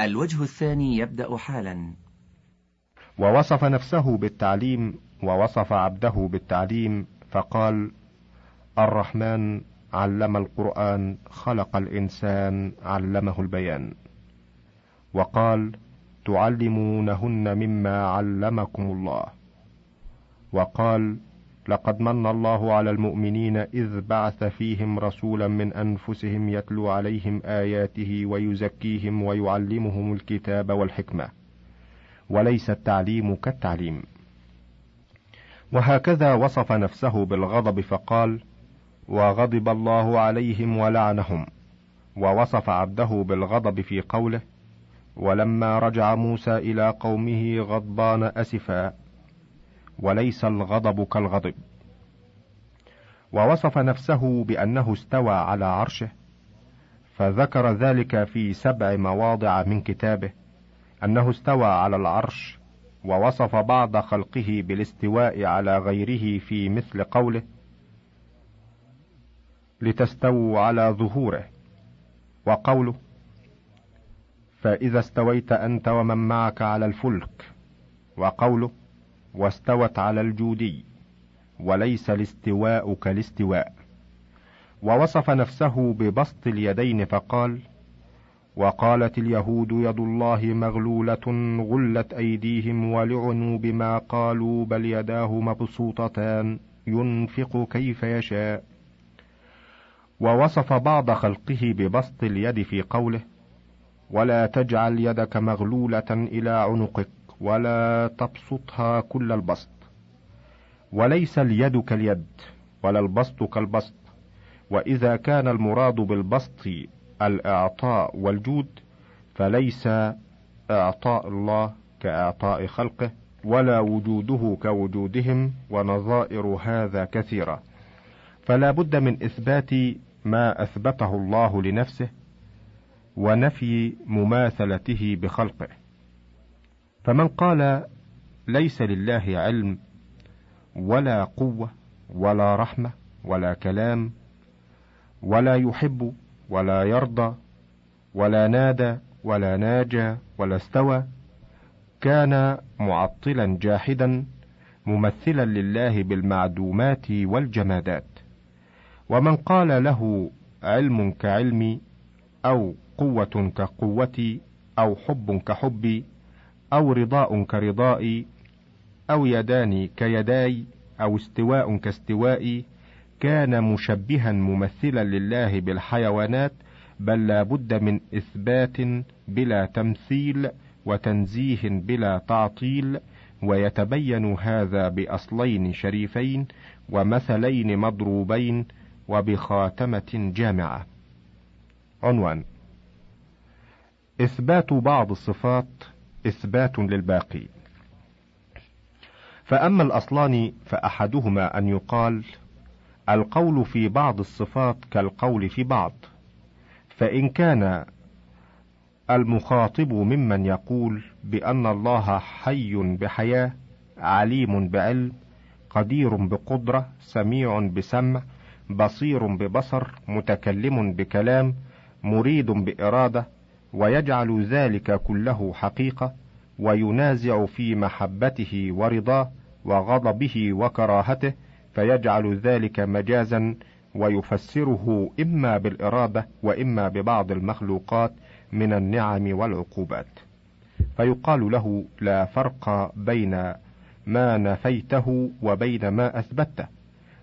الوجه الثاني يبدأ حالا. ووصف نفسه بالتعليم ووصف عبده بالتعليم فقال الرحمن علم القرآن خلق الإنسان علمه البيان. وقال تعلمونهن مما علمكم الله. وقال لقد من الله على المؤمنين إذ بعث فيهم رسولا من أنفسهم يتلو عليهم آياته ويزكيهم ويعلمهم الكتاب والحكمة وليس التعليم كالتعليم. وهكذا وصف نفسه بالغضب فقال وغضب الله عليهم ولعنهم. ووصف عبده بالغضب في قوله ولما رجع موسى إلى قومه غضبان أسفا وليس الغضب كالغضب. ووصف نفسه بأنه استوى على عرشه فذكر ذلك في سبع مواضع من كتابه أنه استوى على العرش ووصف بعض خلقه بالاستواء على غيره في مثل قوله لتستووا على ظهوره. وقوله فإذا استويت أنت ومن معك على الفلك. وقوله واستوت على الجودي وليس الاستواء كالاستواء. ووصف نفسه ببسط اليدين فقال وقالت اليهود يد الله مغلولة غلت أيديهم ولعنوا بما قالوا بل يداه مبسوطتان ينفق كيف يشاء. ووصف بعض خلقه ببسط اليد في قوله ولا تجعل يدك مغلولة إلى عنقك. ولا تبسطها كل البسط. وليس اليد كاليد ولا البسط كالبسط. وإذا كان المراد بالبسط الإعطاء والجود فليس إعطاء الله كإعطاء خلقه ولا وجوده كوجودهم ونظائر هذا كثيرة. فلا بد من إثبات ما أثبته الله لنفسه ونفي مماثلته بخلقه. فمن قال ليس لله علم ولا قوة ولا رحمة ولا كلام ولا يحب ولا يرضى ولا نادى ولا ناجى ولا استوى كان معطلا جاحدا ممثلا لله بالمعدومات والجمادات ومن قال له علم كعلمي أو قوة كقوتي أو حب كحبي أو رضاء كرضائي أو يدان كيداي أو استواء كاستوائي كان مشبها ممثلا لله بالحيوانات بل لا بد من إثبات بلا تمثيل وتنزيه بلا تعطيل ويتبين هذا بأصلين شريفين ومثلين مضروبين وبخاتمة جامعة. عنوان إثبات بعض الصفات إثبات للباقي. فأما الأصلان فأحدهما أن يقال القول في بعض الصفات كالقول في بعض فإن كان المخاطب ممن يقول بأن الله حي بحياة عليم بعلم قدير بقدرة سميع بسمع بصير ببصر متكلم بكلام مريد بإرادة ويجعل ذلك كله حقيقة وينازع في محبته ورضاه وغضبه وكراهته فيجعل ذلك مجازا ويفسره إما بالإرادة وإما ببعض المخلوقات من النعم والعقوبات. فيقال له لا فرق بين ما نفيته وبين ما أثبته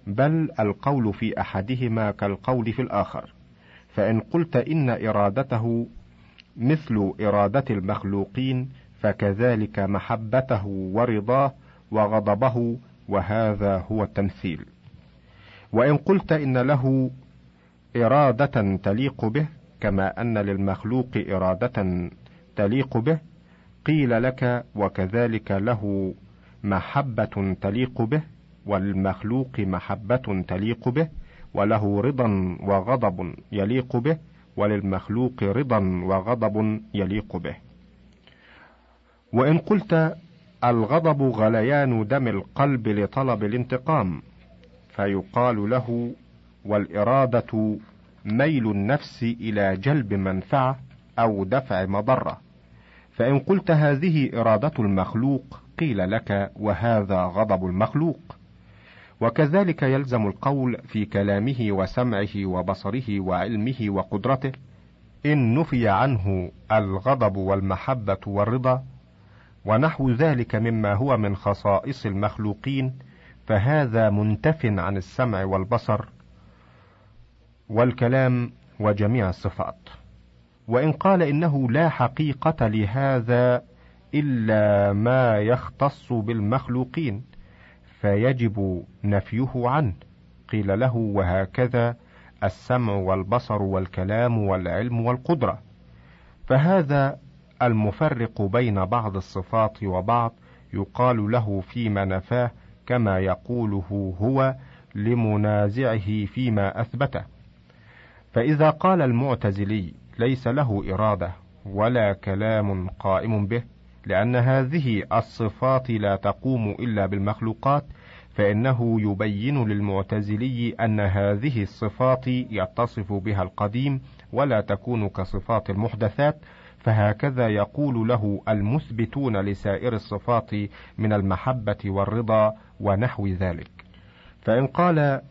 بل القول في أحدهما كالقول في الآخر. فإن قلت إن إرادته مثل إرادة المخلوقين فكذلك محبته ورضاه وغضبه وهذا هو التمثيل. وإن قلت إن له إرادة تليق به كما أن للمخلوق إرادة تليق به قيل لك وكذلك له محبة تليق به وللمخلوق محبة تليق به وله رضا وغضب يليق به وللمخلوق رضا وغضب يليق به. وإن قلت الغضب غليان دم القلب لطلب الانتقام فيقال له والإرادة ميل النفس إلى جلب منفعة أو دفع مضرة. فإن قلت هذه إرادة المخلوق قيل لك وهذا غضب المخلوق. وكذلك يلزم القول في كلامه وسمعه وبصره وعلمه وقدرته إن نفي عنه الغضب والمحبة والرضا ونحو ذلك مما هو من خصائص المخلوقين فهذا منتف عن السمع والبصر والكلام وجميع الصفات. وإن قال إنه لا حقيقة لهذا إلا ما يختص بالمخلوقين. فيجب نفيه عنه. قيل له وهكذا السمع والبصر والكلام والعلم والقدرة. فهذا المفرق بين بعض الصفات وبعض يقال له فيما نفاه كما يقوله هو لمنازعه فيما أثبته. فإذا قال المعتزلي ليس له إرادة ولا كلام قائم به لأن هذه الصفات لا تقوم إلا بالمخلوقات فإنه يبين للمعتزلي أن هذه الصفات يتصف بها القديم ولا تكون كصفات المحدثات فهكذا يقول له المثبتون لسائر الصفات من المحبة والرضا ونحو ذلك. فإن قال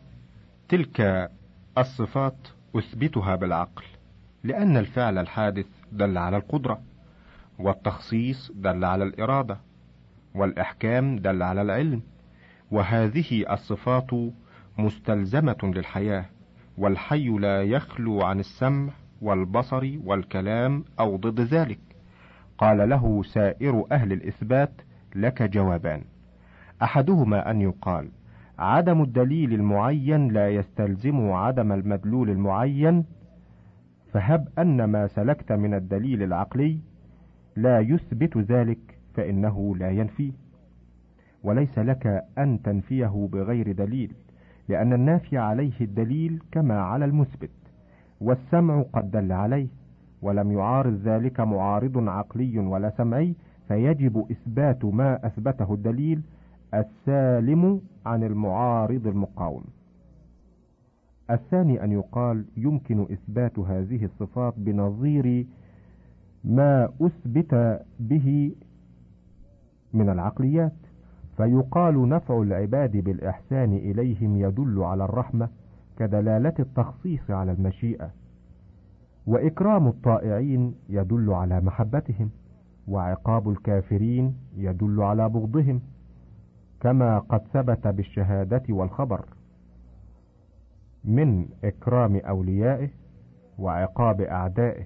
تلك الصفات أثبتها بالعقل لأن الفعل الحادث دل على القدرة والتخصيص دل على الإرادة والإحكام دل على العلم. وهذه الصفات مستلزمة للحياة والحي لا يخلو عن السمع والبصر والكلام أو ضد ذلك. قال له سائر أهل الإثبات لك جوابان. أحدهما أن يقال عدم الدليل المعين لا يستلزم عدم المدلول المعين فهب أن ما سلكت من الدليل العقلي لا يثبت ذلك فإنه لا ينفيه وليس لك أن تنفيه بغير دليل لأن النافي عليه الدليل كما على المثبت والسمع قد دل عليه ولم يعارض ذلك معارض عقلي ولا سمعي فيجب إثبات ما أثبته الدليل السالم عن المعارض المقاوم. الثاني أن يقال يمكن إثبات هذه الصفات بنظير ما أثبت به من العقليات. فيقال نفع العباد بالإحسان إليهم يدل على الرحمة كدلالة التخصيص على المشيئة. وإكرام الطائعين يدل على محبتهم وعقاب الكافرين يدل على بغضهم كما قد ثبت بالشهادة والخبر. من إكرام أوليائه وعقاب أعدائه.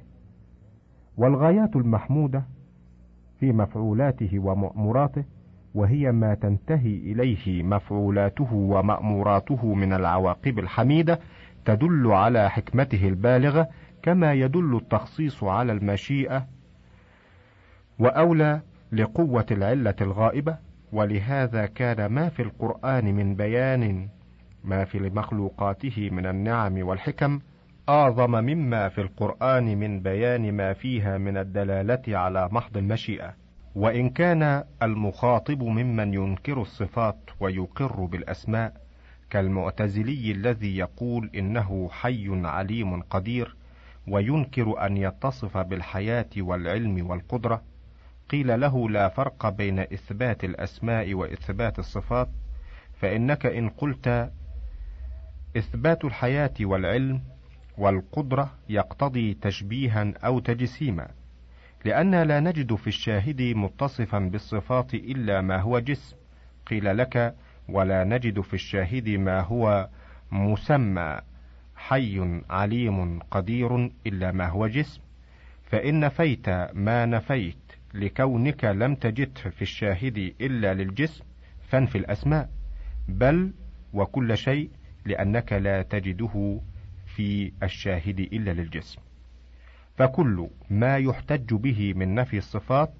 والغايات المحمودة في مفعولاته ومأموراته وهي ما تنتهي إليه مفعولاته ومأموراته من العواقب الحميدة تدل على حكمته البالغة كما يدل التخصيص على المشيئة وأولى لقوة العلة الغائبة. ولهذا كان ما في القرآن من بيان ما في مخلوقاته من النعم والحكم أعظم مما في القرآن من بيان ما فيها من الدلالة على محض المشيئة. وإن كان المخاطب ممن ينكر الصفات ويقر بالأسماء كالمعتزلي الذي يقول إنه حي عليم قدير وينكر أن يتصف بالحياة والعلم والقدرة قيل له لا فرق بين إثبات الأسماء وإثبات الصفات فإنك إن قلت إثبات الحياة والعلم والقدرة يقتضي تشبيها أو تجسيما. لأن لا نجد في الشاهد متصفا بالصفات إلا ما هو جسم. قيل لك ولا نجد في الشاهد ما هو مسمى. حي عليم قدير إلا ما هو جسم. فإن نفيت ما نفيت لكونك لم تجده في الشاهد إلا للجسم فانفي الأسماء. بل وكل شيء لأنك لا تجده في الشاهد إلا للجسم. فكل ما يحتج به من نفي الصفات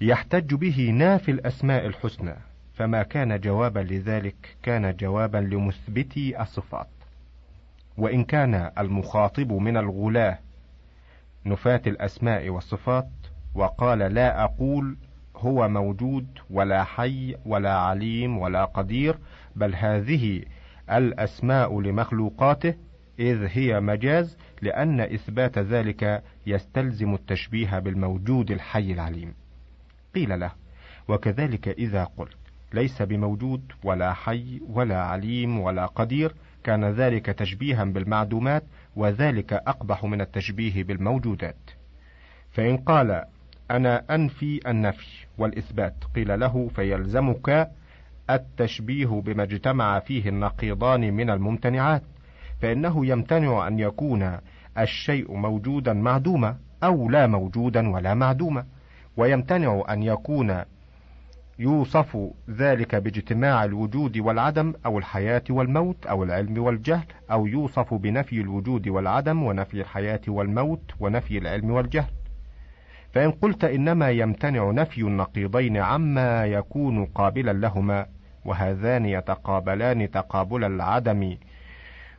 يحتج به نافي الأسماء الحسنى فما كان جوابا لذلك كان جوابا لمثبتي الصفات. وإن كان المخاطب من الغلاة نفاة الأسماء والصفات وقال لا أقول هو موجود ولا حي ولا عليم ولا قدير بل هذه الأسماء لمخلوقاته إذ هي مجاز لأن إثبات ذلك يستلزم التشبيه بالموجود الحي العليم. قيل له: وكذلك إذا قلت ليس بموجود ولا حي ولا عليم ولا قدير كان ذلك تشبيها بالمعدومات وذلك أقبح من التشبيه بالموجودات. فإن قال أنا أنفي النفي والإثبات قيل له فيلزمك التشبيه بما اجتمع فيه النقيضان من الممتنعات فإنه يمتنع أن يكون الشيء موجودا معدوما أو لا موجودا ولا معدوما ويمتنع أن يكون يوصف ذلك باجتماع الوجود والعدم أو الحياة والموت أو العلم والجهل أو يوصف بنفي الوجود والعدم ونفي الحياة والموت ونفي العلم والجهل. فإن قلت إنما يمتنع نفي النقيضين عما يكون قابلا لهما وهذان يتقابلان تقابل العدم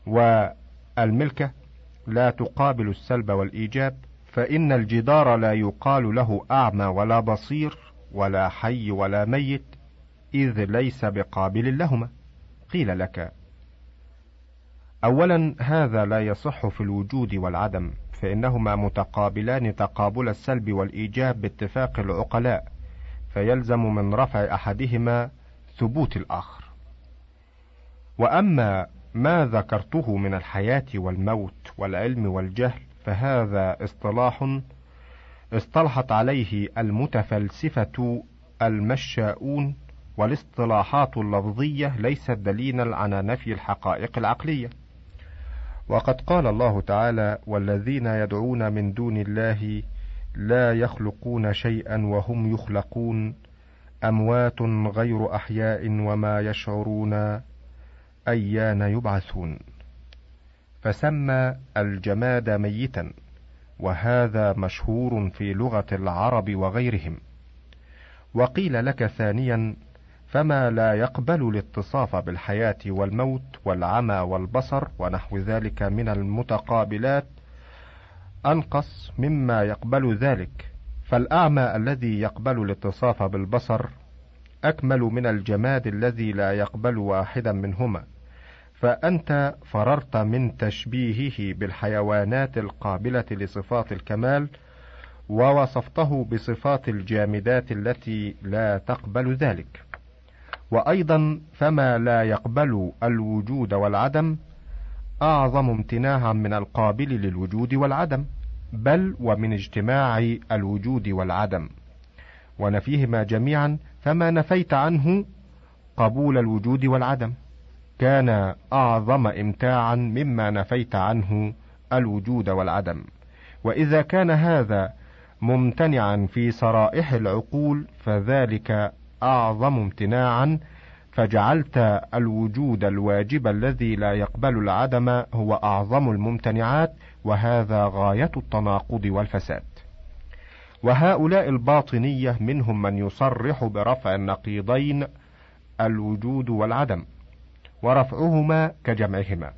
والملكة لا تقابل السلب والإيجاب فإن الجدار لا يقال له أعمى ولا بصير ولا حي ولا ميت إذ ليس بقابل لهما. قيل لك. أولا هذا لا يصح في الوجود والعدم فإنهما متقابلان تقابل السلب والإيجاب باتفاق العقلاء فيلزم من رفع أحدهما ثبوت الآخر. وأما ما ذكرته من الحياة والموت والعلم والجهل فهذا اصطلاح اصطلحت عليه المتفلسفة المشاؤون والاصطلاحات اللفظية ليست دليلا على نفي الحقائق العقلية. وقد قال الله تعالى والذين يدعون من دون الله لا يخلقون شيئا وهم يخلقون أموات غير أحياء وما يشعرون أيان يبعثون. فسمى الجماد ميتا وهذا مشهور في لغة العرب وغيرهم. وقيل لك ثانيا فما لا يقبل الاتصاف بالحياة والموت والعمى والبصر ونحو ذلك من المتقابلات أنقص مما يقبل ذلك، فالأعمى الذي يقبل الاتصاف بالبصر أكمل من الجماد الذي لا يقبل واحدا منهما، فأنت فررت من تشبيهه بالحيوانات القابلة لصفات الكمال، ووصفته بصفات الجامدات التي لا تقبل ذلك. وأيضا فما لا يقبل الوجود والعدم أعظم امتناعا من القابل للوجود والعدم بل ومن اجتماع الوجود والعدم ونفيهما جميعا فما نفيت عنه قبول الوجود والعدم كان أعظم امتاعا مما نفيت عنه الوجود والعدم وإذا كان هذا ممتنعا في صرائح العقول فذلك أعظم امتناعا فجعلت الوجود الواجب الذي لا يقبل العدم هو أعظم الممتنعات وهذا غاية التناقض والفساد. وهؤلاء الباطنية منهم من يصرح برفع النقيضين الوجود والعدم، ورفعهما كجمعهما،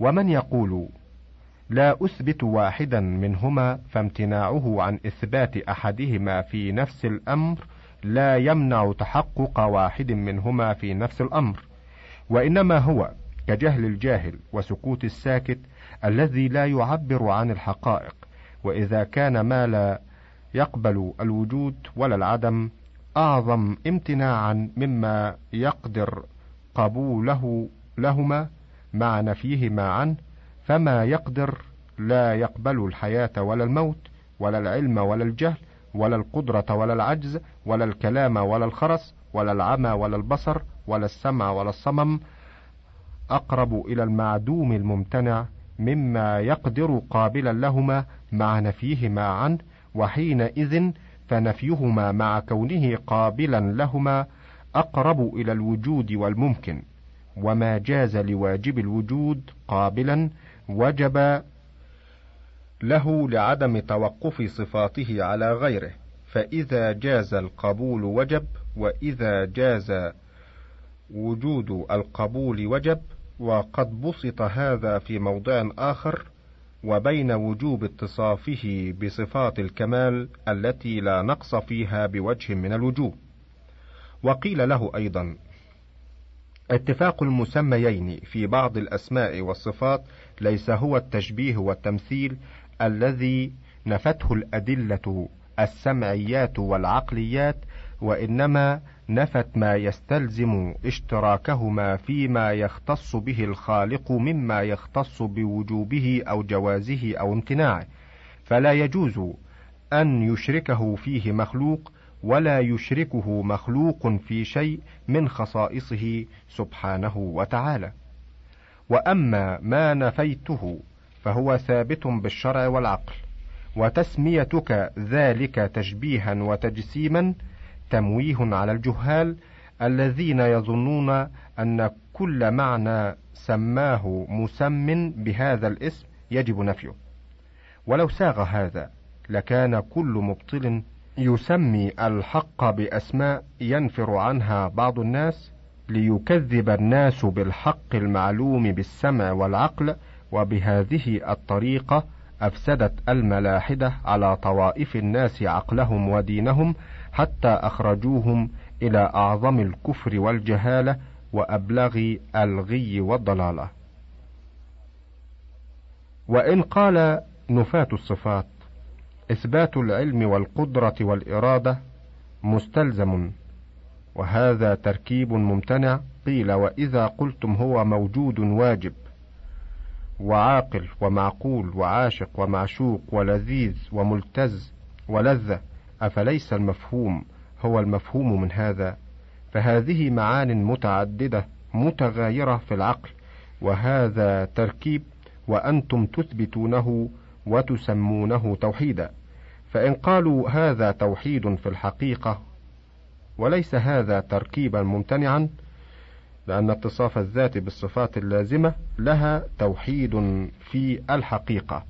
ومن يقول لا أثبت واحدا منهما فامتناعه عن إثبات أحدهما في نفس الأمر لا يمنع تحقق واحد منهما في نفس الأمر. وإنما هو كجهل الجاهل وسكوت الساكت الذي لا يعبر عن الحقائق. وإذا كان ما لا يقبل الوجود ولا العدم أعظم امتناعا مما يقدر قبوله لهما مع نفيهما عنه فما يقدر لا يقبل الحياة ولا الموت ولا العلم ولا الجهل ولا القدرة ولا العجز ولا الكلام ولا الخرس ولا العمى ولا البصر ولا السمع ولا الصمم. أقرب إلى المعدوم الممتنع مما يقدر قابلا لهما مع نفيهما عنه وحينئذ فنفيهما مع كونه قابلا لهما أقرب إلى الوجود والممكن وما جاز لواجب الوجود قابلا وجب له لعدم توقف صفاته على غيره. فإذا جاز القبول وجب وإذا جاز وجود القبول وجب وقد بسط هذا في موضع آخر وبين وجوب اتصافه بصفات الكمال التي لا نقص فيها بوجه من الوجوه وقيل له أيضا اتفاق المسميين في بعض الأسماء والصفات ليس هو التشبيه والتمثيل الذي نفته الأدلة السمعيات والعقليات وإنما نفت ما يستلزم اشتراكهما فيما يختص به الخالق مما يختص بوجوبه أو جوازه أو امتناعه. فلا يجوز أن يشركه فيه مخلوق ولا يشركه مخلوق في شيء من خصائصه سبحانه وتعالى. وأما ما نفيته فهو ثابت بالشرع والعقل وتسميتك ذلك تشبيها وتجسيما تمويه على الجهال الذين يظنون أن كل معنى سماه مسم بهذا الاسم يجب نفيه. ولو ساغ هذا لكان كل مبطل يسمي الحق بأسماء ينفر عنها بعض الناس ليكذب الناس بالحق المعلوم بالسمع والعقل وبهذه الطريقة أفسدت الملاحدة على طوائف الناس عقلهم ودينهم حتى أخرجوهم إلى أعظم الكفر والجهالة وأبلغ الغي والضلالة. وإن قال نفاة الصفات إثبات العلم والقدرة والإرادة مستلزم وهذا تركيب ممتنع. قيل وإذا قلتم هو موجود واجب وعاقل ومعقول وعاشق ومعشوق ولذيذ وملتز ولذة. أفليس المفهوم؟ هو المفهوم من هذا. فهذه معان متعددة متغايرة في العقل. وهذا تركيب وأنتم تثبتونه وتسمونه توحيدا. فإن قالوا هذا توحيد في الحقيقة وليس هذا تركيبا ممتنعا لأن اتصاف الذات بالصفات اللازمة لها توحيد في الحقيقة.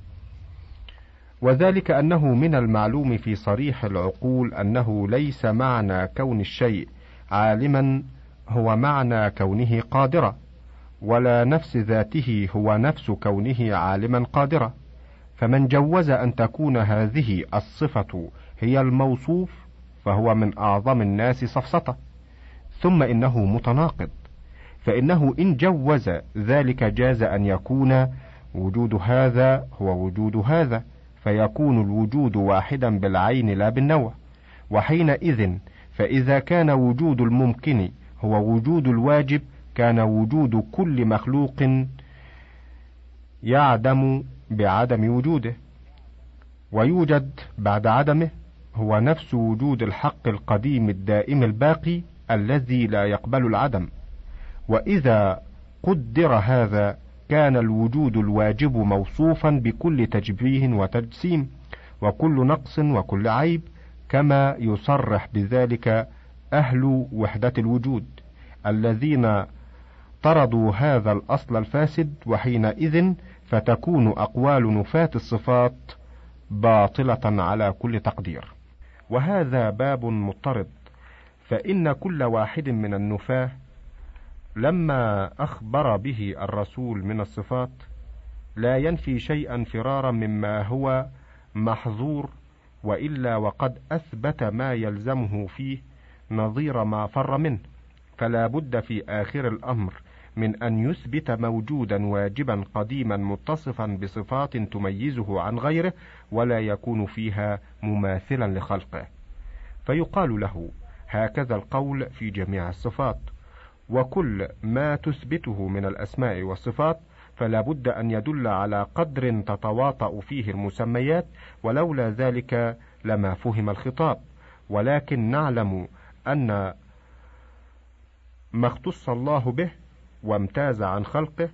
وذلك أنه من المعلوم في صريح العقول أنه ليس معنى كون الشيء عالما هو معنى كونه قادرا ولا نفس ذاته هو نفس كونه عالما قادرا. فمن جوز أن تكون هذه الصفة هي الموصوف فهو من أعظم الناس سفسطة ثم إنه متناقض. فإنه إن جوز ذلك جاز أن يكون وجود هذا هو وجود هذا فيكون الوجود واحدا بالعين لا بالنوع وحينئذ فإذا كان وجود الممكن هو وجود الواجب كان وجود كل مخلوق يعدم بعدم وجوده. ويوجد بعد عدمه هو نفس وجود الحق القديم الدائم الباقي الذي لا يقبل العدم. وإذا قدر هذا كان الوجود الواجب موصوفا بكل تجبيه وتجسيم وكل نقص وكل عيب كما يصرح بذلك أهل وحدة الوجود الذين طردوا هذا الأصل الفاسد وحينئذ فتكون أقوال نفاة الصفات باطلة على كل تقدير. وهذا باب مضطرد. فإن كل واحد من النفاة لما أخبر به الرسول من الصفات لا ينفي شيئا فرارا مما هو محظور وإلا وقد أثبت ما يلزمه فيه نظير ما فر منه. فلا بد في آخر الأمر من أن يثبت موجودا واجبا قديما متصفا بصفات تميزه عن غيره ولا يكون فيها مماثلا لخلقه. فيقال له هكذا القول في جميع الصفات. وكل ما تثبته من الأسماء والصفات فلا بد أن يدل على قدر تتواطأ فيه المسميات ولولا ذلك لما فهم الخطاب. ولكن نعلم أن ما اختص الله به وامتاز عن خلقه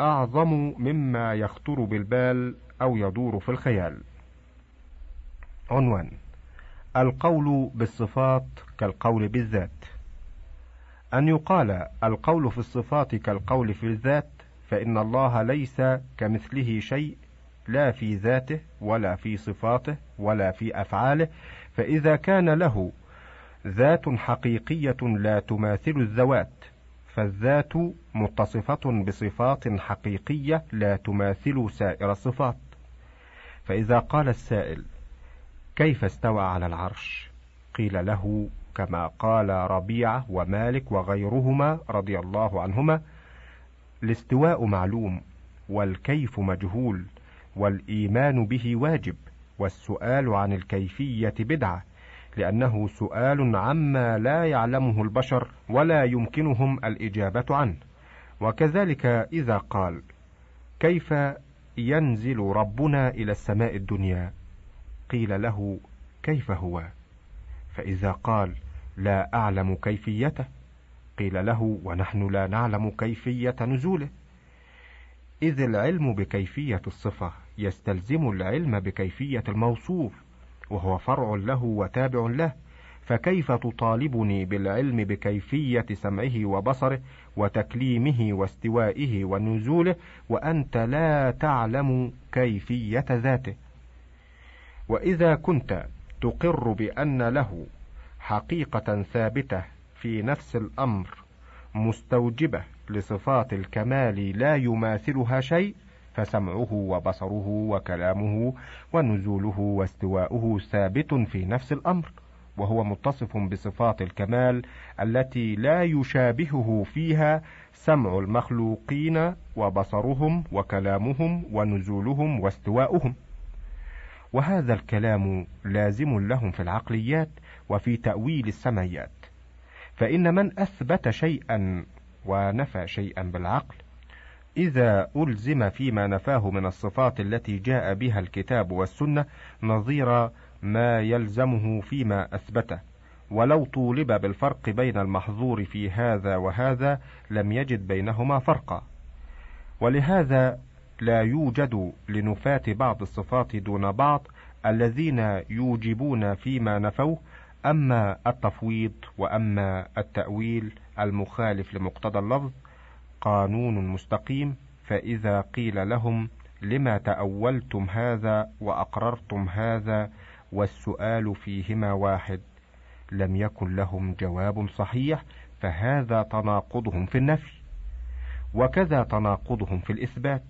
أعظم مما يخطر بالبال أو يدور في الخيال. عنوان: القول بالصفات كالقول بالذات. أن يقال القول في الصفات كالقول في الذات فإن الله ليس كمثله شيء لا في ذاته ولا في صفاته ولا في أفعاله فإذا كان له ذات حقيقية لا تماثل الذوات فالذات متصفة بصفات حقيقية لا تماثل سائر الصفات. فإذا قال السائل كيف استوى على العرش؟ قيل له كما قال ربيعة ومالك وغيرهما رضي الله عنهما الاستواء معلوم والكيف مجهول والإيمان به واجب والسؤال عن الكيفية بدعة لأنه سؤال عما لا يعلمه البشر ولا يمكنهم الإجابة عنه. وكذلك إذا قال كيف ينزل ربنا إلى السماء الدنيا؟ قيل له كيف هو؟ فإذا قال لا أعلم كيفيته. قيل له ونحن لا نعلم كيفية نزوله. إذ العلم بكيفية الصفة يستلزم العلم بكيفية الموصوف. وهو فرع له وتابع له فكيف تطالبني بالعلم بكيفية سمعه وبصره وتكليمه واستوائه ونزوله وأنت لا تعلم كيفية ذاته؟ وإذا كنت تقر بأن له حقيقة ثابتة في نفس الأمر مستوجبة لصفات الكمال لا يماثلها شيء فسمعه وبصره وكلامه ونزوله واستواؤه ثابت في نفس الأمر وهو متصف بصفات الكمال التي لا يشابهه فيها سمع المخلوقين وبصرهم وكلامهم ونزولهم واستواؤهم. وهذا الكلام لازم لهم في العقليات وفي تأويل السمعيات فإن من أثبت شيئا ونفى شيئا بالعقل إذا ألزم فيما نفاه من الصفات التي جاء بها الكتاب والسنة نظير ما يلزمه فيما أثبته. ولو طولب بالفرق بين المحظور في هذا وهذا لم يجد بينهما فرقا. ولهذا لا يوجد لنفاة بعض الصفات دون بعض الذين يوجبون فيما نفوه أما التفويض وأما التأويل المخالف لمقتضى اللفظ. قانون مستقيم فإذا قيل لهم لما تأولتم هذا وأقررتم هذا والسؤال فيهما واحد لم يكن لهم جواب صحيح فهذا تناقضهم في النفي وكذا تناقضهم في الإثبات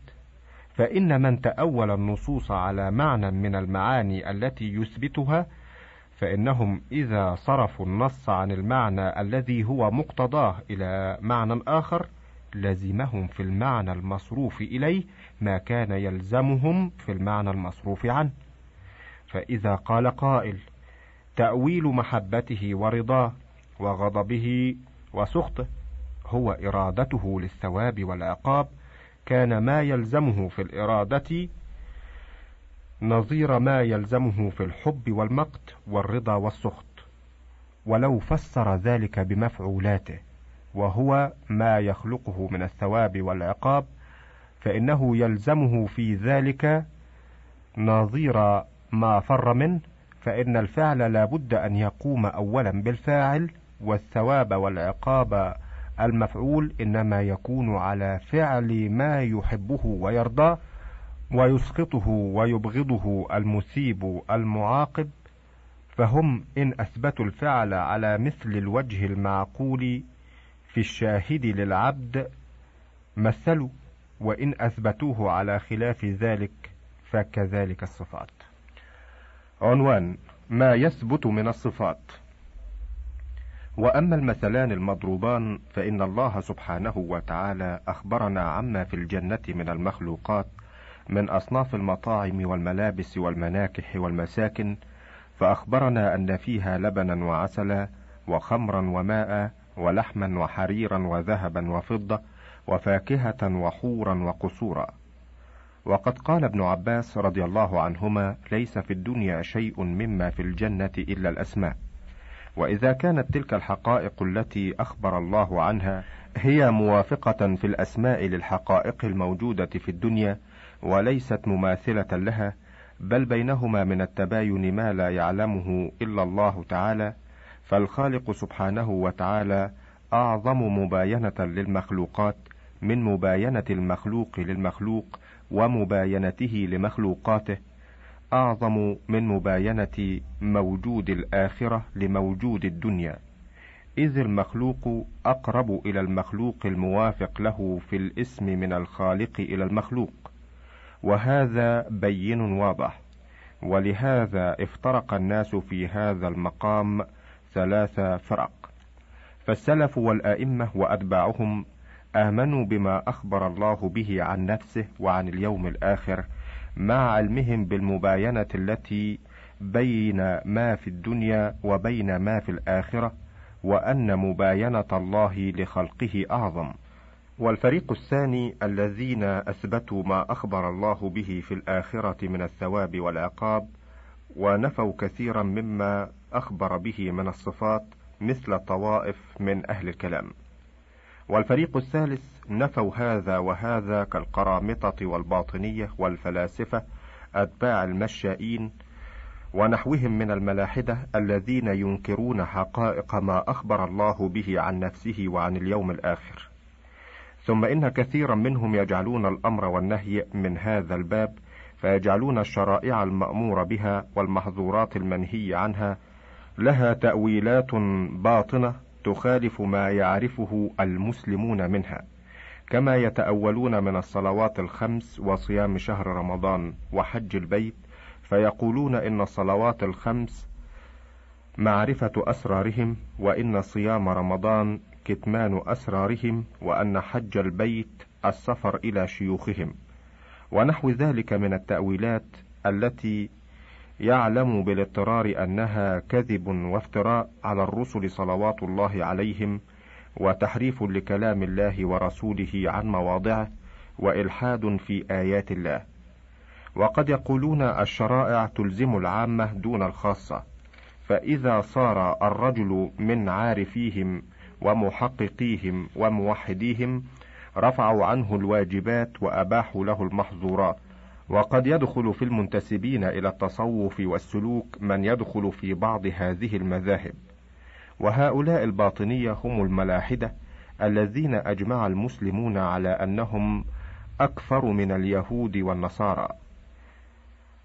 فإن من تأول النصوص على معنى من المعاني التي يثبتها فإنهم إذا صرفوا النص عن المعنى الذي هو مقتضاه إلى معنى آخر لزمهم في المعنى المصروف إليه ما كان يلزمهم في المعنى المصروف عنه. فإذا قال قائل تأويل محبته ورضاه وغضبه وسخطه هو إرادته للثواب والعقاب. كان ما يلزمه في الإرادة نظير ما يلزمه في الحب والمقت والرضا والسخط ولو فسر ذلك بمفعولاته. وهو ما يخلقه من الثواب والعقاب فإنه يلزمه في ذلك نظير ما فر منه فإن الفعل لا بد أن يقوم أولا بالفاعل والثواب والعقاب المفعول إنما يكون على فعل ما يحبه ويرضاه ويسقطه ويبغضه المثيب المعاقب فهم إن أثبتوا الفعل على مثل الوجه المعقول في الشاهد للعبد مثلوا وإن أثبتوه على خلاف ذلك فكذلك الصفات. عنوان ما يثبت من الصفات. وأما المثلان المضروبان فإن الله سبحانه وتعالى أخبرنا عما في الجنة من المخلوقات من أصناف المطاعم والملابس والمناكح والمساكن فأخبرنا أن فيها لبنا وعسلا وخمرا وماء ولحما وحريرا وذهبا وفضة وفاكهة وحورا وقصورا. وقد قال ابن عباس رضي الله عنهما ليس في الدنيا شيء مما في الجنة إلا الأسماء. وإذا كانت تلك الحقائق التي أخبر الله عنها هي موافقة في الأسماء للحقائق الموجودة في الدنيا وليست مماثلة لها بل بينهما من التباين ما لا يعلمه إلا الله تعالى فالخالق سبحانه وتعالى أعظم مباينة للمخلوقات من مباينة المخلوق للمخلوق ومباينته لمخلوقاته أعظم من مباينة موجود الآخرة لموجود الدنيا. إذ المخلوق أقرب إلى المخلوق الموافق له في الاسم من الخالق إلى المخلوق. وهذا بين واضح. ولهذا افترق الناس في هذا المقام ثلاث فرق. فالسلف والآئمة وأتباعهم آمنوا بما أخبر الله به عن نفسه وعن اليوم الآخر مع علمهم بالمباينة التي بين ما في الدنيا وبين ما في الآخرة وأن مباينة الله لخلقه أعظم. والفريق الثاني الذين أثبتوا ما أخبر الله به في الآخرة من الثواب والعقاب ونفوا كثيرا مما أخبر به من الصفات مثل طوائف من أهل الكلام. والفريق الثالث نفوا هذا وهذا كالقرامطة والباطنية والفلاسفة أتباع المشائين ونحوهم من الملاحدة الذين ينكرون حقائق ما أخبر الله به عن نفسه وعن اليوم الآخر. ثم إن كثيرا منهم يجعلون الأمر والنهي من هذا الباب فيجعلون الشرائع المأمور بها والمحظورات المنهي عنها لها تأويلات باطنة تخالف ما يعرفه المسلمون منها كما يتأولون من الصلوات الخمس وصيام شهر رمضان وحج البيت فيقولون إن الصلوات الخمس معرفة أسرارهم وإن صيام رمضان كتمان أسرارهم وأن حج البيت السفر إلى شيوخهم. ونحو ذلك من التأويلات التي يعلم بالاضطرار أنها كذب وافتراء على الرسل صلوات الله عليهم وتحريف لكلام الله ورسوله عن مواضعه وإلحاد في آيات الله. وقد يقولون الشرائع تلزم العامة دون الخاصة فإذا صار الرجل من عارفيهم ومحققيهم وموحديهم رفعوا عنه الواجبات وأباحوا له المحظورات. وقد يدخل في المنتسبين إلى التصوف والسلوك من يدخل في بعض هذه المذاهب. وهؤلاء الباطنية هم الملاحدة الذين أجمع المسلمون على أنهم أكثر من اليهود والنصارى.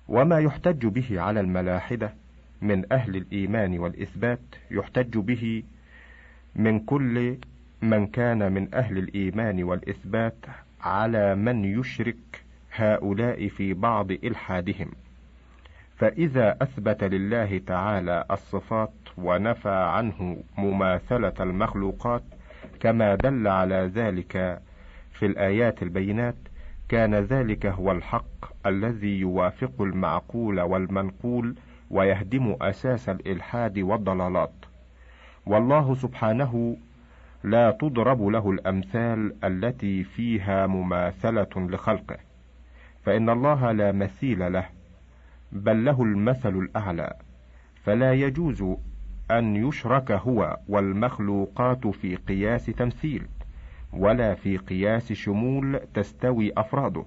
وما يحتج به على الملاحدة من أهل الإيمان والإثبات يحتج به من كل من كان من أهل الإيمان والإثبات على من يشرك هؤلاء في بعض إلحادهم. فإذا أثبت لله تعالى الصفات ونفى عنه مماثلة المخلوقات كما دل على ذلك في الآيات البينات كان ذلك هو الحق الذي يوافق المعقول والمنقول ويهدم أساس الإلحاد والضلالات. والله سبحانه لا تضرب له الأمثال التي فيها مماثلة لخلقه. فإن الله لا مثيل له بل له المثل الأعلى. فلا يجوز أن يشرك هو والمخلوقات في قياس تمثيل ولا في قياس شمول تستوي أفراده.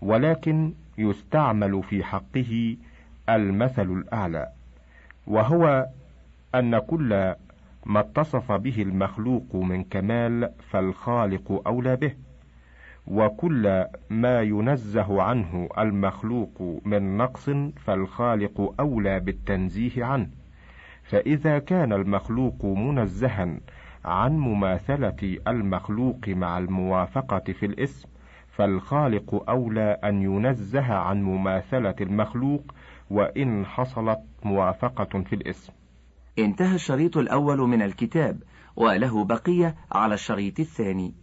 ولكن يستعمل في حقه المثل الأعلى وهو أن كل ما اتصف به المخلوق من كمال فالخالق أولى به. وكل ما ينزه عنه المخلوق من نقص فالخالق أولى بالتنزيه عنه. فإذا كان المخلوق منزها عن مماثلة المخلوق مع الموافقة في الاسم فالخالق أولى أن ينزه عن مماثلة المخلوق وإن حصلت موافقة في الاسم. انتهى الشريط الأول من الكتاب وله بقية على الشريط الثاني.